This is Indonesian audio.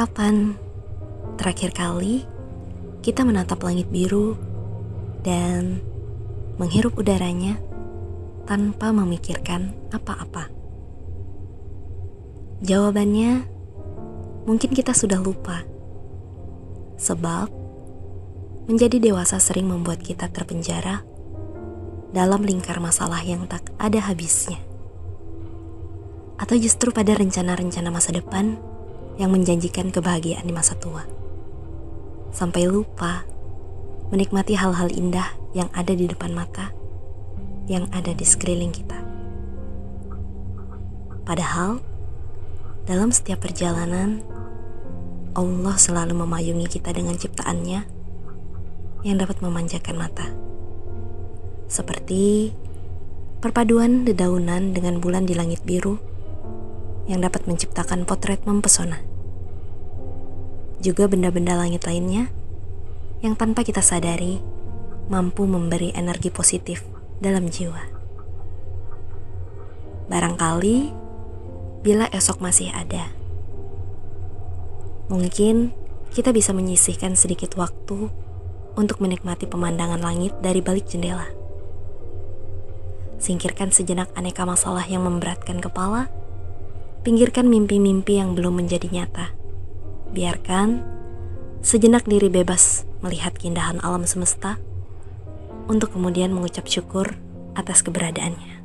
Kapan terakhir kali kita menatap langit biru dan menghirup udaranya tanpa memikirkan apa-apa? Jawabannya mungkin kita sudah lupa. Sebab menjadi dewasa sering membuat kita terpenjara dalam lingkar masalah yang tak ada habisnya. Atau justru pada rencana-rencana masa depan yang menjanjikan kebahagiaan di masa tua. Sampai lupa menikmati hal-hal indah yang ada di depan mata, yang ada di sekeliling kita. Padahal, dalam setiap perjalanan, Allah selalu memayungi kita dengan ciptaannya yang dapat memanjakan mata. Seperti perpaduan dedaunan dengan bulan di langit biru yang dapat menciptakan potret mempesona. Juga benda-benda langit lainnya yang tanpa kita sadari mampu memberi energi positif dalam jiwa. Barangkali bila esok masih ada. Mungkin kita bisa menyisihkan sedikit waktu untuk menikmati pemandangan langit dari balik jendela. Singkirkan sejenak aneka masalah yang memberatkan kepala, pinggirkan mimpi-mimpi yang belum menjadi nyata. Biarkan sejenak diri bebas melihat keindahan alam semesta untuk kemudian mengucap syukur atas keberadaannya.